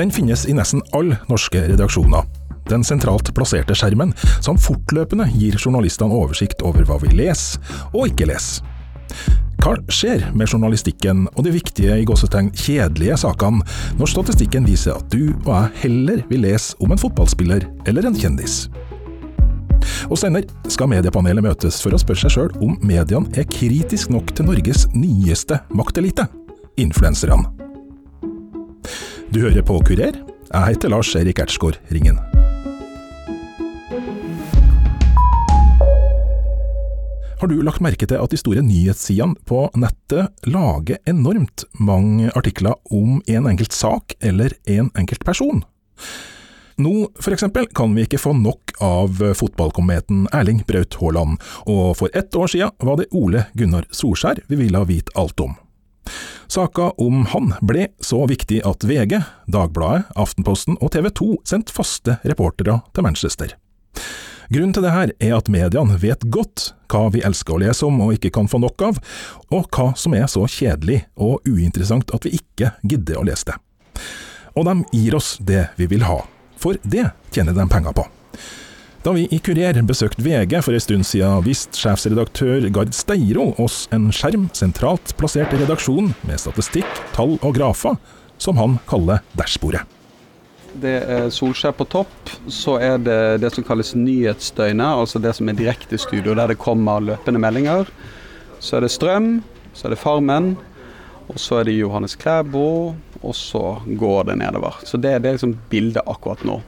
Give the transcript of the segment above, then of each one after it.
Den finnes i nesten alle norske redaksjoner. Den sentralt plasserte skjermen som fortløpende gir journalistene oversikt over hva vi leser og ikke leser. Hva skjer med journalistikken og de viktige i gåsetegn kjedelige sakene når statistikken viser at du og jeg heller vil lese om en fotballspiller eller en kjendis? Og senere skal mediepanelet møtes for å spørre seg sjøl om mediene er kritisk nok til Norges nyeste maktelite influenserne. Du hører på Kurer. Jeg heter Lars Erik Ertsgaard Ringen. Har du lagt merke til at de store nyhetssidene på nettet lager enormt mange artikler om en enkelt sak eller en enkelt person? Nå, for eksempel, kan vi ikke få nok av fotballkometen Erling Braut Haaland, og for ett år siden var det Ole Gunnar Solskjær vi ville vite alt om. Saka om han ble så viktig at VG, Dagbladet, Aftenposten og TV 2 sendte faste reportere til Manchester. Grunnen til det her er at mediene vet godt hva vi elsker å lese om og ikke kan få nok av, og hva som er så kjedelig og uinteressant at vi ikke gidder å lese det. Og de gir oss det vi vil ha, for det tjener de penger på. Da vi i Kurer besøkte VG for en stund siden, viste sjefsredaktør Gard Steiro oss en skjerm sentralt plassert i redaksjonen med statistikk, tall og grafer, som han kaller dashbordet. Det er Solskjær på topp. Så er det det som kalles nyhetsdøgnet, altså det som er direkte i studio, der det kommer løpende meldinger. Så er det Strøm, så er det Farmen, og så er det Johannes Klæbo, og så går det nedover. Så det, det er liksom bildet akkurat nå.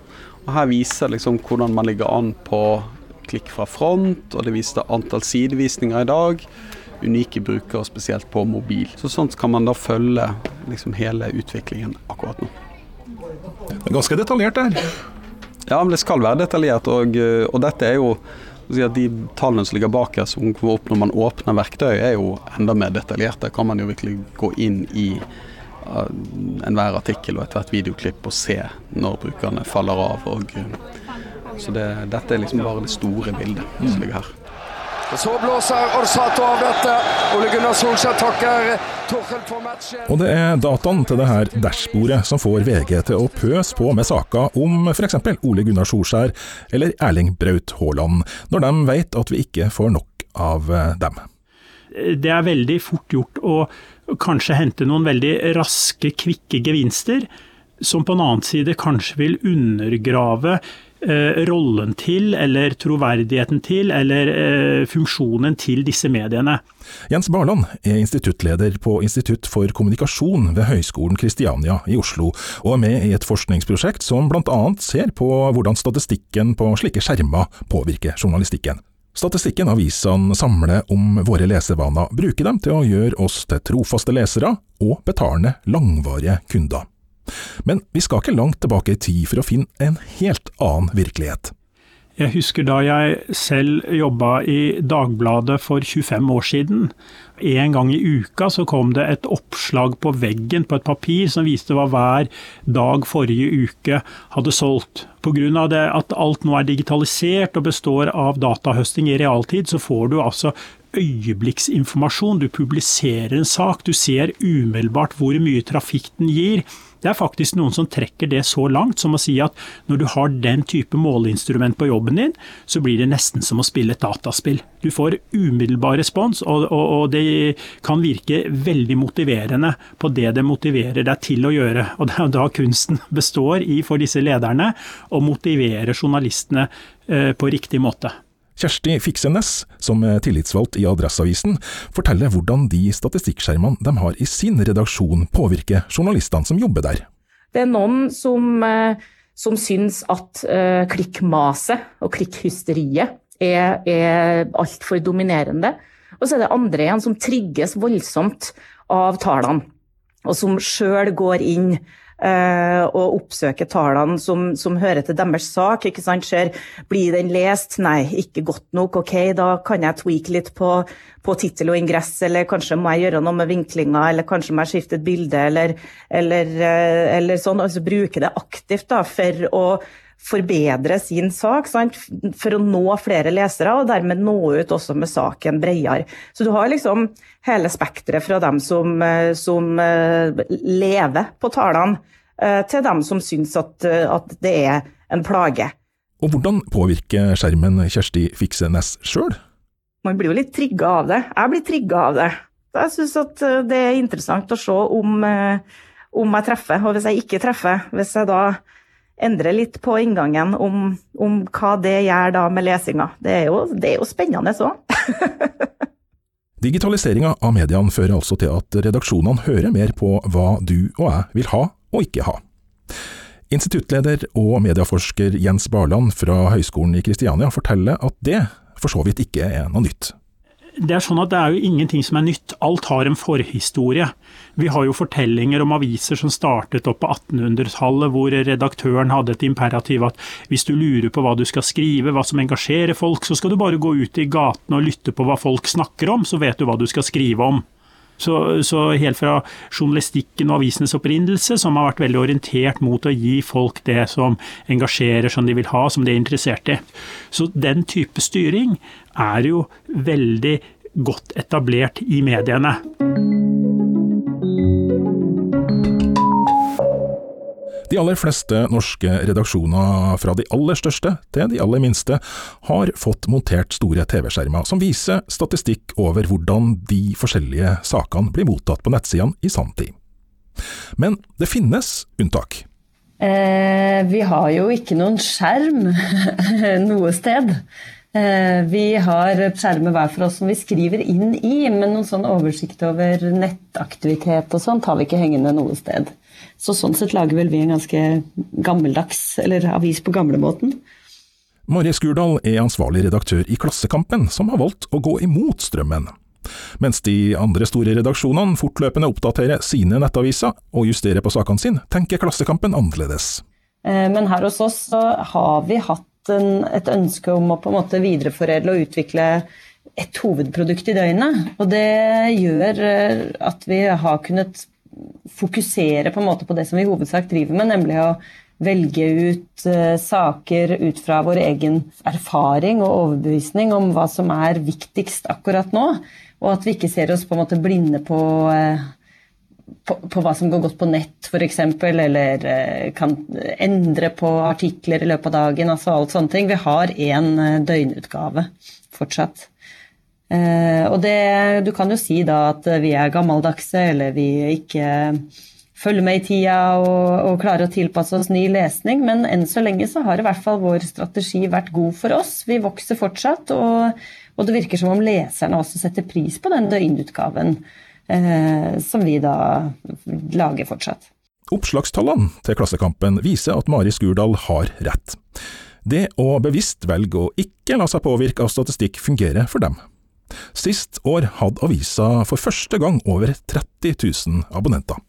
Og Her viser liksom hvordan man ligger an på klikk fra front, og det viser antall sidevisninger i dag. Unike brukere, spesielt på mobil. Så Sånn kan man da følge liksom hele utviklingen akkurat nå. Det er ganske detaljert der. Ja, men det skal være detaljert. Og, og dette er jo De tallene som ligger bak her, som kommer opp når man åpner verktøy, er jo enda mer detaljerte. Der kan man jo virkelig gå inn i enhver artikkel og ethvert videoklipp og se når brukerne faller av. Og, så det, dette er liksom bare det store bildet som ligger her. Og Så blåser Orsato av dette. Ole Gunnar Solskjær takker Torkel for matchen. Og det er dataen til det her dashbordet som får VG til å pøse på med saker om f.eks. Ole Gunnar Solskjær eller Erling Braut Haaland, når de vet at vi ikke får nok av dem. Det er veldig fort gjort å kanskje hente noen veldig raske, kvikke gevinster, som på en annen side kanskje vil undergrave eh, rollen til, eller troverdigheten til, eller eh, funksjonen til disse mediene. Jens Barland er instituttleder på Institutt for kommunikasjon ved Høgskolen Kristiania i Oslo, og er med i et forskningsprosjekt som bl.a. ser på hvordan statistikken på slike skjermer påvirker journalistikken. Statistikken avisene samler om våre lesevaner, bruker dem til å gjøre oss til trofaste lesere og betalende, langvarige kunder. Men vi skal ikke langt tilbake i tid for å finne en helt annen virkelighet. Jeg husker da jeg selv jobba i Dagbladet for 25 år siden. En gang i uka så kom det et oppslag på veggen på et papir som viste hva hver dag forrige uke hadde solgt. Pga. at alt nå er digitalisert og består av datahøsting i realtid, så får du altså øyeblikksinformasjon. Du publiserer en sak, du ser umiddelbart hvor mye trafikk den gir. Det er faktisk noen som trekker det så langt som å si at når du har den type måleinstrument på jobben din, så blir det nesten som å spille et dataspill. Du får umiddelbar respons, og, og, og det kan virke veldig motiverende på det det motiverer deg til å gjøre. Og det er da kunsten består i for disse lederne å motivere journalistene eh, på riktig måte. Kjersti Fiksenes, som er tillitsvalgt i Adresseavisen, forteller hvordan de statistikkskjermene de har i sin redaksjon påvirker journalistene som jobber der. Det er noen som, eh, som syns at uh, klikkmaset og klikkhysteriet er, er altfor dominerende. Og så er det andre igjen som trigges voldsomt av tallene, og som sjøl går inn og oppsøke tallene som, som, hører til deres sak. ikke sant, Ser, Blir den lest? Nei, ikke godt nok. Ok, da kan jeg tweake litt på, på tittel og ingress, eller kanskje må jeg gjøre noe med vinklinga, eller kanskje må jeg skifte et bilde, eller, eller, uh, eller sånn. Altså bruke det aktivt da, for å forbedre sin sak, sant? for å nå flere lesere, og dermed nå ut også med saken bredere. Så du har liksom hele spekteret fra dem som, eh, som lever på tallene, eh, til dem som syns at, at det er en plage. Og hvordan påvirker skjermen Kjersti Fiksenes sjøl? Man blir jo litt trigga av det. Jeg blir trigga av det. Jeg syns at det er interessant å se om, om jeg treffer, og hvis jeg ikke treffer, hvis jeg da endre litt på inngangen om, om hva det gjør da med lesinga. Det er jo, det er jo spennende òg. Digitaliseringa av mediene fører altså til at redaksjonene hører mer på hva du og jeg vil ha og ikke ha. Instituttleder og medieforsker Jens Barland fra Høgskolen i Kristiania forteller at det for så vidt ikke er noe nytt det er sånn at det er jo ingenting som er nytt. Alt har en forhistorie. Vi har jo fortellinger om aviser som startet opp på 1800-tallet, hvor redaktøren hadde et imperativ at hvis du lurer på hva du skal skrive, hva som engasjerer folk, så skal du bare gå ut i gatene og lytte på hva folk snakker om, så vet du hva du skal skrive om. Så, så, helt fra journalistikken og avisenes opprinnelse, som har vært veldig orientert mot å gi folk det som engasjerer, som de vil ha, som de er interessert i. Så den type styring er jo veldig godt etablert i mediene. De aller fleste norske redaksjoner, fra de aller største til de aller minste, har fått montert store TV-skjermer som viser statistikk over hvordan de forskjellige sakene blir mottatt på nettsidene i sanntid. Men det finnes unntak. Eh, vi har jo ikke noen skjerm noe sted. Eh, vi har skjermer hver for oss som vi skriver inn i, men noen sånn oversikt over nettaktivitet og sånt har vi ikke hengende noe sted. Så sånn sett lager vel vi en ganske gammeldags, eller avis på gamlemåten. Mari Skurdal er ansvarlig redaktør i Klassekampen, som har valgt å gå imot strømmen. Mens de andre store redaksjonene fortløpende oppdaterer sine nettaviser og justerer på sakene sine, tenker Klassekampen annerledes. Eh, men her hos oss så har vi hatt en, et ønske om å på en måte videreforedle og utvikle et hovedprodukt i døgnet. Og det gjør eh, at vi har kunnet fokusere på en måte på det som vi i hovedsak driver med, nemlig å velge ut uh, saker ut fra vår egen erfaring og overbevisning om hva som er viktigst akkurat nå, og at vi ikke ser oss på en måte blinde på, uh, på, på hva som går godt på nett, f.eks., eller uh, kan endre på artikler i løpet av dagen, altså alt sånne ting. Vi har én døgnutgave fortsatt. Eh, og det, du kan jo si da at vi er gammeldagse, eller vi ikke følger med i tida og, og, klarer å tilpasse oss ny lesning, men enn så lenge så har i hvert fall vår strategi vært god for oss. Vi vokser fortsatt, og, og det virker som om leserne også setter pris på den døgnutgaven eh, som vi da lager fortsatt. Oppslagstallene til Klassekampen viser at Mari Skurdal har rett. Det å bevisst velge å ikke la seg påvirke av statistikk fungerer for dem. Sist år hadde avisa for første gang over 30 000 abonnenter.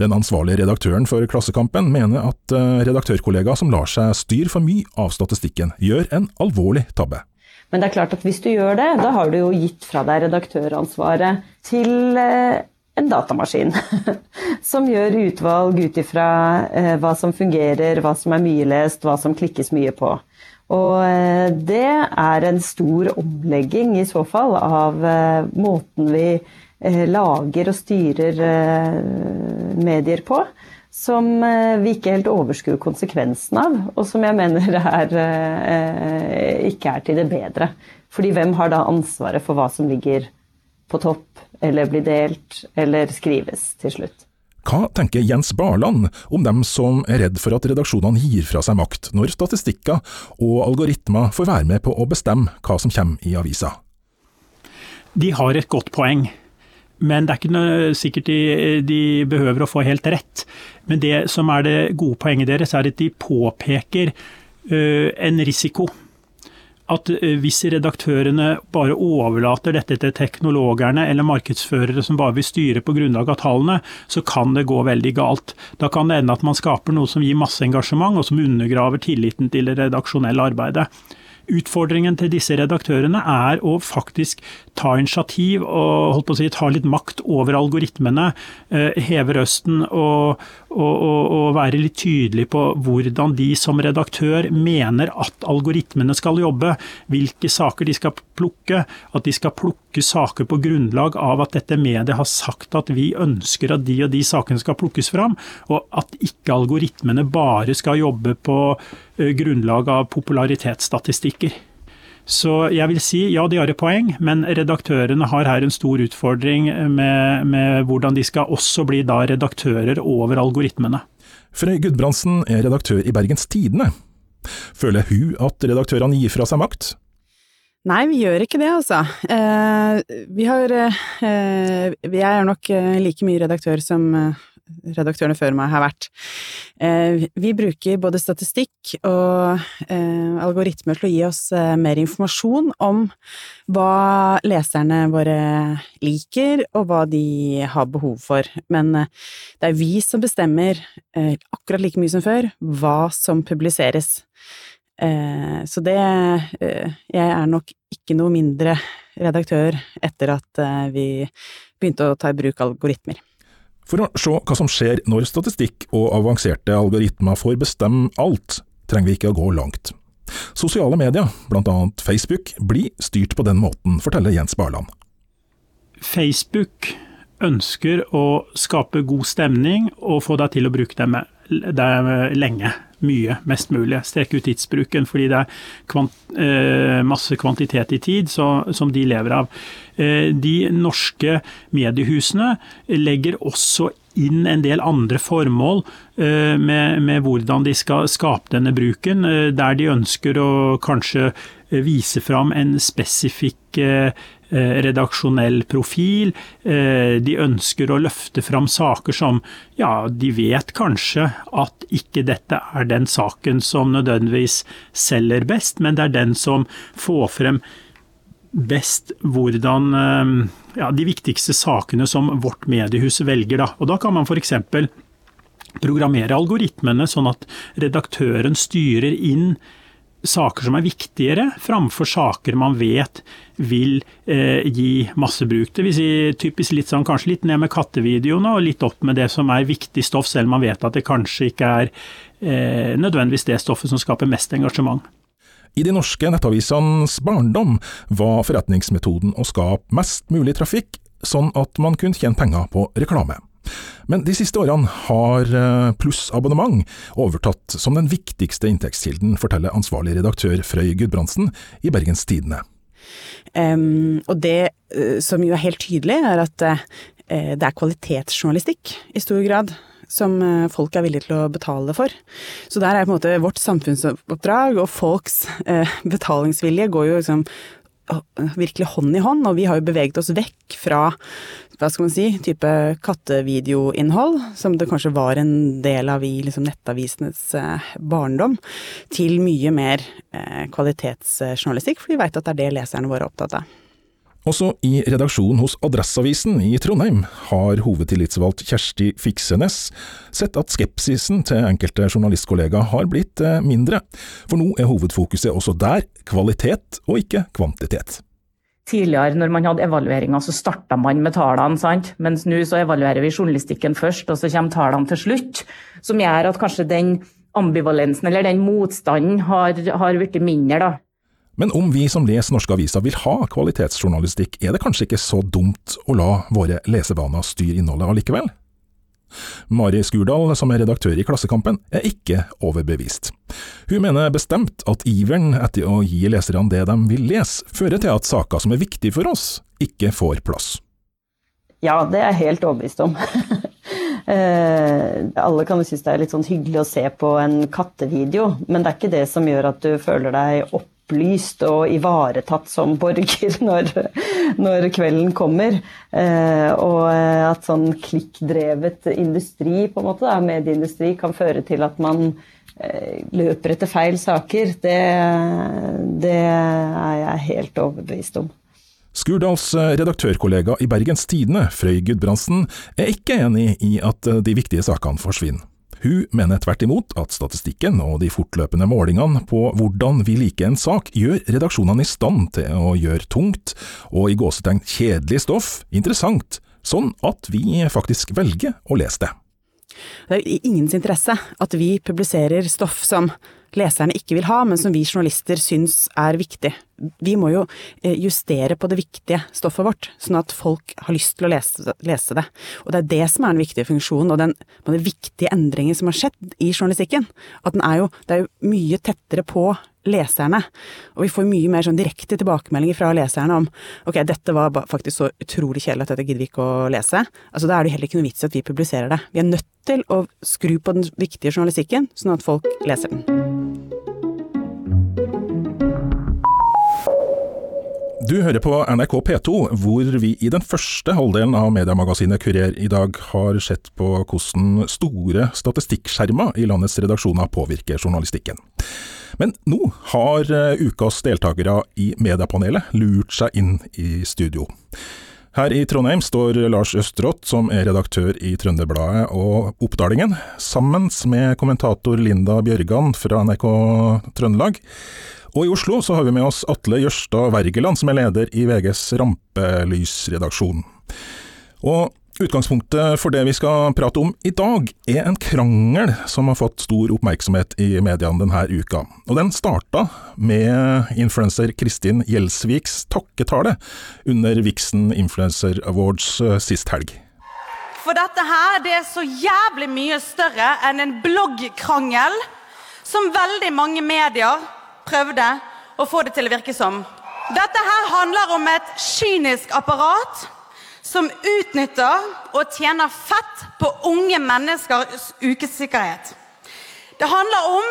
Den ansvarlige redaktøren for Klassekampen mener at eh, redaktørkollegaer som lar seg styre for mye av statistikken, gjør en alvorlig tabbe. Men det er klart at hvis du gjør det, da har du jo gitt fra deg redaktøransvaret til eh, en datamaskin. som gjør utvalg ut ifra eh, hva som fungerer, hva som er mye lest, hva som klikkes mye på. Og eh, det er en stor omlegging i så fall av måten vi lager og styrer medier på. Som vi ikke helt overskuer konsekvensen av, og som jeg mener er, ikke er til det bedre. Fordi hvem har da ansvaret for hva som ligger på topp, eller blir delt, eller skrives til slutt? Hva tenker Jens Barland om dem som er redd for at redaksjonene gir fra seg makt, når statistikker og algoritmer får være med på å bestemme hva som kommer i avisa? De har et godt poeng. Men det er ikke sikkert de, de, behøver å få helt rett. Men det som er det gode poenget deres, er at de påpeker uh, en risiko at eh, hvis redaktørene bare overlater dette til teknologerne eller markedsførere som bare vil styre på grunnlag av tallene, så kan det gå veldig galt. Da kan det ende at man skaper noe som gir masse engasjement, og som undergraver tilliten til det redaksjonelle arbeidet. Utfordringen til disse redaktørene er å faktisk ta initiativ og holdt på å si, ta litt makt over algoritmene, eh, heve røsten og, og, og, og være litt tydelig på hvordan de som redaktør mener at algoritmene skal jobbe, hvilke saker de skal plukke, at de skal plukke saker på grunnlag av at dette mediet har sagt at vi ønsker at de og de sakene skal plukkes fram, og at ikke algoritmene bare skal jobbe på grunnlag av popularitetsstatistikker. Så jeg vil si ja, de har et poeng, men redaktørene har her en stor utfordring med, med hvordan de skal også bli da redaktører over algoritmene. Frøy Gudbrandsen er redaktør i Bergens Tidende. Føler hun at redaktørene gir fra seg makt? Nei, vi gjør ikke det, altså. Eh, vi har eh, Jeg er nok eh, like mye redaktør som eh, redaktørene før meg har vært. Eh, vi bruker både statistikk og eh, algoritmer til å gi oss eh, mer informasjon om hva leserne våre liker, og hva de har behov for. Men det er vi som bestemmer, akkurat like mye som før, hva som publiseres. Så det Jeg er nok ikke noe mindre redaktør etter at vi begynte å ta i bruk algoritmer. For å se hva som skjer når statistikk og avanserte algoritmer får bestemme alt, trenger vi ikke å gå langt. Sosiale medier, annet Facebook, blir styrt på den måten, forteller Jens Barland. Facebook ønsker å skape god stemning og få deg til å bruke dem lenge mye, mest mulig. Strekke ut tidsbruken, fordi det er kvant, eh, masse kvantitet i tid så, som de lever av. Eh, de norske mediehusene legger også inn en del andre formål eh, med, med, hvordan de skal skape denne bruken, eh, der de ønsker å kanskje vise fram en spesifikk eh, redaksjonell profil. Eh, de ønsker å løfte fram saker som ja, de vet kanskje at ikke dette er den saken som nødvendigvis selger best, men det er den som får frem best hvordan eh, ja, de viktigste sakene som vårt mediehus velger. Da. Og da kan man f.eks. programmere algoritmene sånn at redaktøren styrer inn saker som er viktigere, framfor saker man vet vil eh, gi masse bruk. Det vil si typisk litt sånn, kanskje litt ned med kattevideoene og litt opp med det som er viktig stoff, selv om man vet at det kanskje ikke er eh, nødvendigvis det stoffet som skaper mest engasjement. I de norske nettavisenes barndom var forretningsmetoden å skape mest mulig trafikk, sånn at man kunne tjene penger på reklame. Men de siste årene har eh, plussabonnement overtatt som den viktigste inntektskilden, forteller ansvarlig redaktør Frøy Gudbrandsen i Bergens Tidende. Um, og det uh, som jo er helt tydelig, er at uh, det er kvalitetsjournalistikk i stor grad som folk er villige til å betale for. Så der er på en måte vårt samfunnsoppdrag og folks betalingsvilje går jo liksom virkelig hånd i hånd, og vi har jo beveget oss vekk fra hva skal man si, type kattevideoinnhold, som det kanskje var en del av i liksom, nettavisenes eh, barndom, til mye mer eh, kvalitetsjournalistikk, for vi veit at det er det leserne våre er opptatt av. Også i redaksjonen hos Adresseavisen i Trondheim har hovedtillitsvalgt Kjersti Fiksenes sett at skepsisen til enkelte journalistkollegaer har blitt eh, mindre, for nå er hovedfokuset også der kvalitet og ikke kvantitet. Tidligere når man hadde evalueringer, så starta man med tallene, sant? mens nå så evaluerer vi journalistikken først, og så kommer tallene til slutt. Som gjør at kanskje den ambivalensen eller den motstanden har, har blitt mindre. da. Men om vi som leser norske aviser vil ha kvalitetsjournalistikk, er det kanskje ikke så dumt å la våre lesevaner styre innholdet allikevel? Mari Skurdal, som er redaktør i Klassekampen, er ikke overbevist. Hun mener bestemt at iveren etter å gi leserne det de vil lese, fører til at saker som er viktige for oss, ikke får plass. Ja, det er jeg helt overbevist om. Eh, alle kan jo synes det er litt sånn hyggelig å se på en kattevideo, men det er ikke det som gjør at du føler deg opp opplyst og ivaretatt som borger når, når kvelden kommer. Eh, og at sånn klikkdrevet industri, på en måte, da, medieindustri, kan føre til at man eh, løper etter feil saker, det, det er jeg helt overbevist om. Skurdals eh, redaktørkollega i Bergens Tidende, Frøy Gudbrandsen, er ikke enig i at de viktige sakene forsvinner. Hun mener tvert imot at statistikken og de fortløpende målingene på hvordan vi liker en sak, gjør redaksjonene i stand til å gjøre tungt og i gåsetegn kjedelig stoff interessant, sånn at vi faktisk velger å lese det. Det er i ingens interesse at vi publiserer stoff som leserne ikke vil ha, men som vi journalister syns er viktig. Vi må jo eh, justere på det viktige stoffet vårt, sånn at folk har lyst til å lese, det. Og det er det som er den viktige funksjonen, og den, den viktige endringen som har skjedd i journalistikken. At den er jo, det er jo mye tettere på leserne. Og vi får mye mer sånn direkte tilbakemeldinger fra leserne om ok, dette var faktisk så utrolig kjedelig at dette gidder vi ikke å lese. Altså Da er det heller ikke noe vits at vi publiserer det. Vi er nødt til å skru på den viktige journalistikken, sånn at folk leser den. Du hører på NRK P2, hvor vi i den første halvdelen av mediemagasinet Kurer i dag har sett på hvordan store statistikkskjermer i landets redaksjoner påvirker journalistikken. Men nå har eh, ukas deltakere i Mediepanelet lurt seg inn i studio. Her i Trondheim står Lars Østerått, som er redaktør i Trønderbladet og Oppdalingen, sammen med kommentator Linda Bjørgan fra NRK Trøndelag. Og i Oslo så har vi med oss Atle Jørstad Wergeland, som er leder i VGs rampelysredaksjon. Og Utgangspunktet for det vi skal prate om i dag, er en krangel som har fått stor oppmerksomhet i mediene denne uka. Og Den starta med influenser Kristin Gjelsviks takketale under Vixen Influencer Awards eh, sist helg. For dette her, det er så jævlig mye større enn en bloggkrangel som veldig mange medier prøvde å få det til å virke som. Dette her handler om et kynisk apparat som utnytter og tjener fett på unge menneskers ukesikkerhet. Det handler om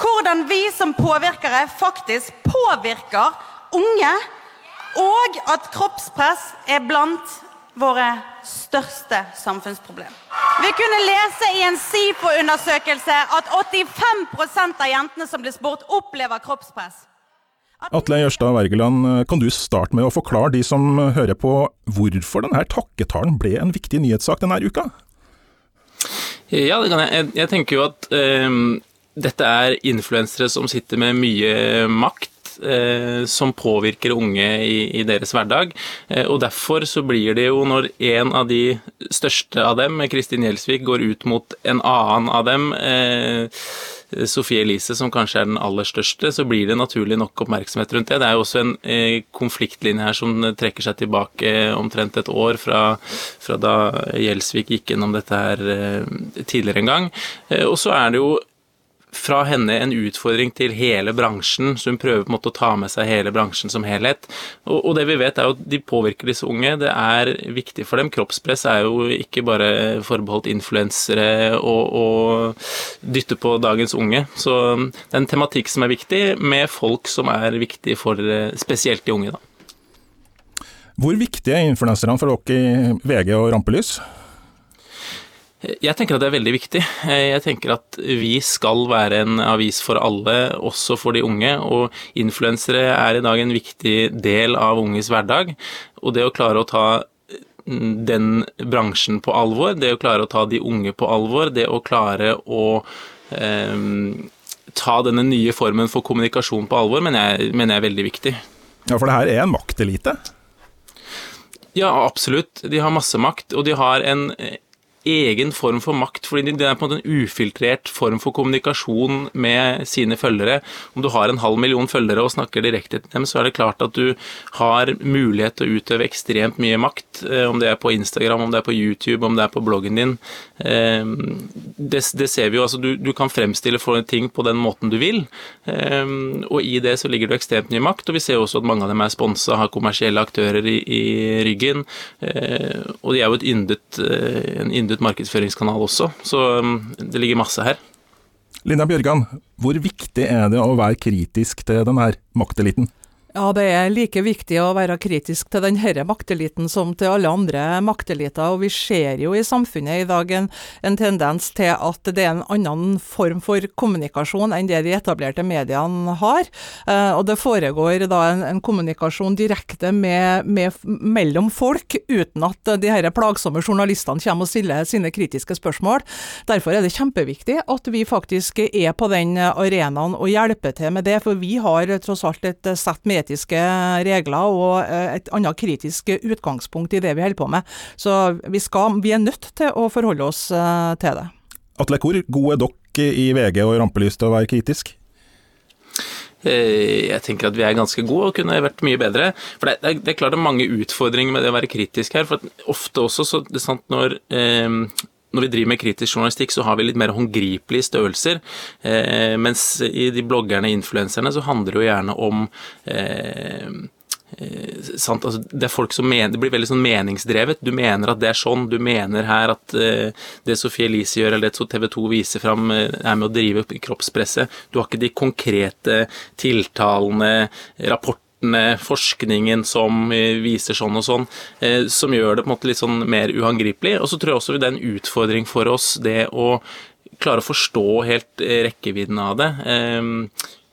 hvordan vi som påvirkere faktisk påvirker unge, og at kroppspress er blant våre største samfunnsproblem. Vi kunne lese i en SIFO-undersøkelse at 85% av jentene som blir spurt, opplever kroppspress. Atle Jørstad Wergeland, kan du starte med å forklare de som hører på hvorfor denne takketalen ble en viktig nyhetssak denne uka? Ja, det kan jeg. Jeg, jeg tenker jo at um, dette er influensere som sitter med mye makt eh, som påvirker unge i, i deres hverdag. Eh, og Derfor så blir det jo, når en av de største av dem, Kristin Gjelsvik, går ut mot en annen av dem, eh, Sofie Elise, som kanskje er den aller største, så blir det naturlig nok oppmerksomhet rundt det. Det er jo også en eh, konfliktlinje her som trekker seg tilbake omtrent et år fra, fra da Gjelsvik gikk gjennom dette her eh, tidligere en gang. Eh, og så er det jo fra henne en utfordring til hele bransjen, så hun prøver på en måte å ta med seg hele bransjen som helhet. Og, og, det vi vet er jo at de påvirker disse unge, det er viktig for dem. Kroppspress er jo ikke bare forbeholdt influensere og, og dytte på dagens unge. Så det er en tematikk som er viktig, med folk som er viktige for spesielt de unge. da. Hvor viktige er influenserne for dere i VG og Rampelys? Jeg tenker at det er veldig viktig. Jeg tenker at vi skal være en avis for alle, også for de unge. Og influensere er i dag en viktig del av unges hverdag. Og det å klare å ta den bransjen på alvor, det å klare å ta de unge på alvor, det å klare å eh, ta denne nye formen for kommunikasjon på alvor, mener jeg, mener jeg er veldig viktig. Ja, for det her er en maktelite? Ja, absolutt. De har masse makt, og de har en egen form for makt, fordi det er på en måte en ufiltrert form for kommunikasjon med sine følgere. Om du har en halv million følgere og snakker direkte til dem, så er det klart at du har mulighet til å utøve ekstremt mye makt, eh, om det er på Instagram, om det er på YouTube, om det er på bloggen din. Eh, det, det ser vi jo, altså du, du kan fremstille for ting på den måten du vil, eh, og i det så ligger det ekstremt mye makt, og vi ser også at mange av dem er sponsa, har kommersielle aktører i, i ryggen, og de er jo et yndet, en yndet yndet markedsføringskanal også, så um, det ligger masse her. Linda Bjørgan, hvor viktig er det å være kritisk til denne makteliten? Ja, det er like viktig å være kritisk til denne makteliten som til alle andre makteliter. Og vi ser jo i samfunnet i dag en, en, tendens til at det er en annen form for kommunikasjon enn det de etablerte mediene har. Eh, og det foregår da en, en kommunikasjon direkte med, med, mellom folk, uten at de her plagsomme journalistene kommer og stiller sine kritiske spørsmål. Derfor er det kjempeviktig at vi faktisk er på den arenaen og hjelper til med det, for vi har tross alt et sett med etiske regler og eh, et annet kritisk utgangspunkt i det vi holder på med. Så vi, skal, vi er nødt til å forholde oss eh, til det. Atle, hvor gode er dere i VG og Rampelys til å være kritisk? Eh, jeg tenker at vi er ganske gode og kunne vært mye bedre. For det, er, det er klart det er mange utfordringer med det å være kritisk her. For ofte også så det er sant når eh, når vi driver med kritisk journalistikk, så har vi litt mer håndgripelige størrelser. Eh, mens i de bloggerne, influenserne, så handler det jo gjerne om eh, eh, altså, det er mener, det blir veldig sånn meningsdrevet. Du mener at det er sånn. Du mener her at eh, det Sofie Elise gjør, eller det TV 2 viser fram, eh, er med å drive kroppspresset. Du har ikke de konkrete tiltalene, rapportene forskningen som eh, viser sånn og sånn, eh, som gjør det på en måte litt sånn mer uangripelig. Og så tror jeg også det er en utfordring for oss det å klare å forstå helt eh, rekkevidden av det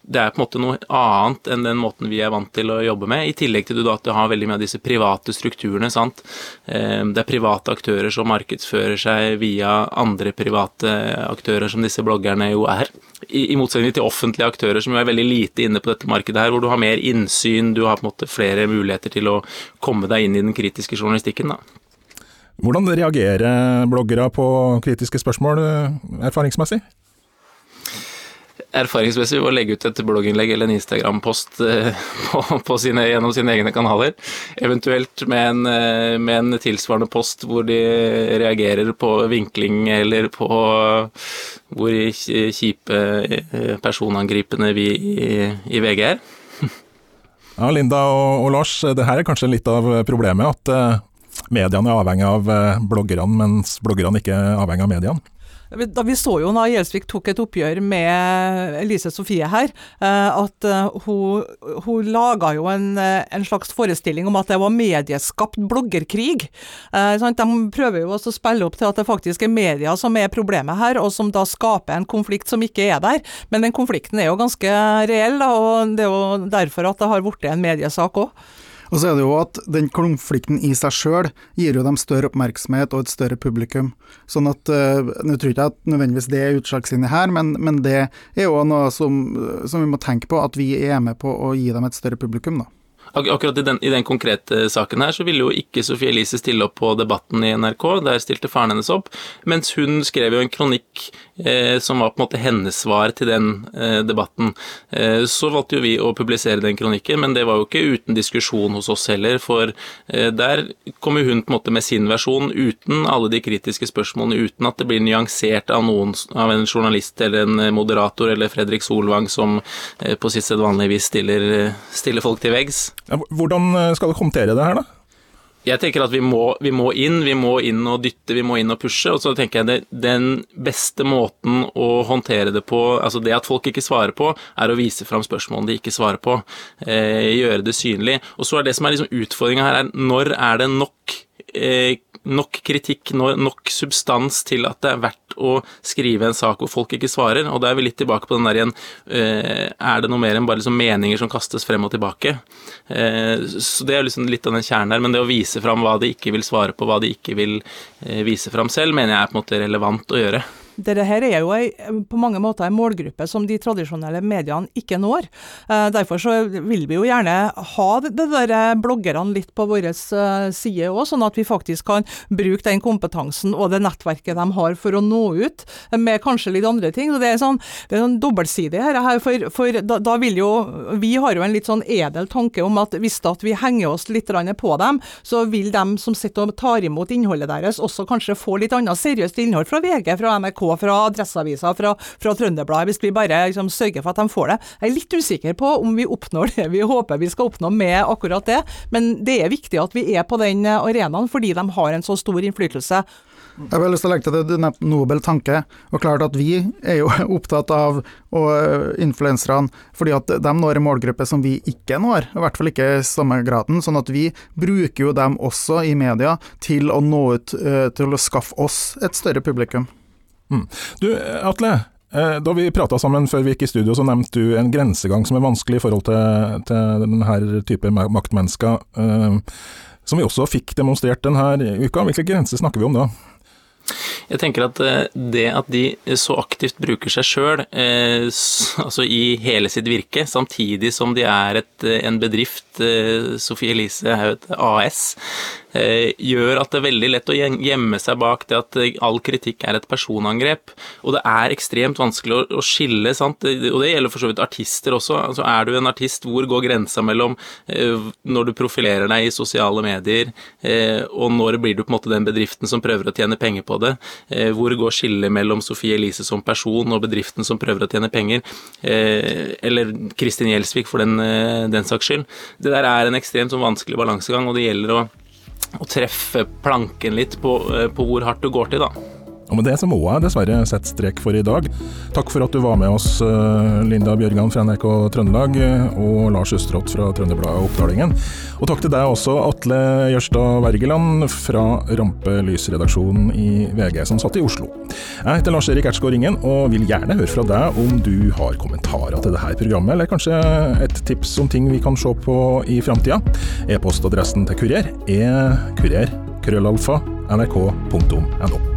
det er på en måte noe annet enn den måten vi er vant til å jobbe med. I tillegg til at du har veldig mye av disse private strukturene. sant? Eh, det er private aktører som markedsfører seg via andre private aktører, som disse bloggerne jo er. I, motsetning til offentlige aktører som er veldig lite inne på dette markedet her, hvor du har mer innsyn, du har på en måte flere muligheter til å komme deg inn i den kritiske journalistikken. da. Hvordan reagerer bloggere på kritiske spørsmål eh, erfaringsmessig? Erfaringsmessig å legge ut et blogginnlegg eller en Instagram-post eh, gjennom sine egne kanaler. Eventuelt med en, eh, med en, tilsvarende post hvor de reagerer på vinkling eller på hvor kjipe eh, personangripende vi i, i VG er. Ja, Linda og, og Lars, det her er kanskje litt av problemet. At mediene er avhengig av bloggerne, mens bloggerne ikke er avhengig av mediene. Da vi så jo da Gjelsvik tok et oppgjør med Elise Sofie her, eh, at eh, hun, hun laga jo en, eh, en, slags forestilling om at det var medieskapt bloggerkrig. De prøver jo også å spille opp til at det faktisk er media som er problemet her, og som da skaper en konflikt som ikke er der. Men den konflikten er jo ganske reell, og det er jo derfor at det har blitt en mediesak òg. Og så er det jo at den konflikten i seg sjøl gir jo dem større oppmerksomhet og et større publikum. Sånn at uh, Nå tror ikke at nødvendigvis det er utslagsgivende her, men, men, det er jo noe som, som, vi må tenke på, at vi er med på å gi dem et større publikum, da. Ak akkurat i den, i den, konkrete saken her så ville jo ikke Sofie Elise stille opp på Debatten i NRK, der stilte faren hennes opp, mens hun skrev jo en kronikk eh, som var på en måte hennes svar til den eh, debatten. Eh, så valgte jo vi å publisere den kronikken, men det var jo ikke uten diskusjon hos oss heller, for eh, der kommer hun på en måte med sin versjon uten alle de kritiske spørsmålene, uten at det blir nyansert av noen, av en journalist eller en moderator eller Fredrik Solvang som eh, på sitt sedvanlige vis stiller, stiller folk til veggs. Hvordan eh, skal dere håndtere det her, da? Jeg tenker at vi må, vi må, inn, vi må inn og dytte, vi må inn og pushe. Og så tenker jeg det, den beste måten å håndtere det på, altså det at folk ikke svarer på, er å vise fram spørsmålene de ikke svarer på. Eh, gjøre det synlig. Og så er det som er liksom utfordringa her, er når er det nok eh, nok kritikk, nok substans til at det er verdt å skrive en sak hvor folk ikke svarer. Og da er vi litt tilbake på den der igjen eh, Er det noe mer enn bare liksom meninger som kastes frem og tilbake? Eh, så det er liksom litt av den kjernen her. Men det å vise fram hva de ikke vil svare på, hva de ikke vil eh, vise fram selv, mener jeg er på en måte relevant å gjøre. Dette her er jo på mange måter en målgruppe som de tradisjonelle mediene ikke når. Eh, derfor så vil vi jo gjerne ha det der eh, bloggerne litt på vår eh, side òg, sånn at vi faktisk kan bruke den kompetansen og det nettverket de har for å nå ut med kanskje litt andre ting. Så det er sånn, det er sånn dobbeltsidig her, for, for da, da, vil jo Vi har jo en litt sånn edel tanke om at hvis at vi henger oss litt på dem, så vil de som sitter og tar imot innholdet deres, også kanskje få litt annet seriøst innhold fra VG, fra NRK fra Adresseavisa, fra, fra Trønderbladet, hvis vi bare liksom, sørger for at de får det. Jeg er litt usikker på om vi oppnår det vi håper vi skal oppnå med akkurat det, men det er viktig at vi er på den arenaen fordi de har en så stor innflytelse. Jeg har lyst til å legge til det du nobel tanke. og klart at Vi er jo opptatt av influenserne fordi at de når en målgruppe som vi ikke når, i hvert fall ikke i samme graden. sånn at vi bruker jo dem også i media til å nå ut, eh, til å skaffe oss et større publikum. Mm. Du Atle, eh, da vi prata sammen før vi gikk i studio, så nevnte du en grensegang som er vanskelig i forhold til, til denne type maktmennesker. Eh, som vi også fikk demonstrert denne uka. Hvilke grenser snakker vi om da? Jeg tenker at eh, det at de så aktivt bruker seg sjøl, altså i hele sitt virke, samtidig som de er et, en bedrift, eh, Sofie Elise Haug AS, gjør at det er veldig lett å gjemme seg bak det at eh, all kritikk er et personangrep. Og det er ekstremt vanskelig å, skille, sant? og det gjelder for så vidt artister også. Altså, er du en artist, hvor går grensa mellom eh, når du profilerer deg i sosiale medier, og når blir du på en måte den bedriften som prøver å tjene penger på det? Hvor går skillet mellom Sofie Elise som person og bedriften som prøver å tjene penger? Eller Kristin Gjelsvik, for den, den saks skyld. Det der er en ekstremt sånn vanskelig balansegang, og det gjelder å å treffe planken litt på, eh, på hvor hardt du går til, da. Og med det så må jeg dessverre sette strek for i dag. Takk for at du var med oss, eh, Linda Bjørgan fra NRK Trøndelag og Lars Østrått fra Trønderbladet Oppdalingen. Og takk til deg også, Atle Jørstad Wergeland fra Rampelysredaksjonen i VG, som satt i Oslo. Jeg heter Lars Erik Ertsgaard Ringen, og vil gjerne høre fra deg om du har kommentarer til dette programmet, eller kanskje et tips om ting vi kan se på i framtida. E-postadressen til Kurer er kurer.krøllalfa.nrk.no. nrk.no.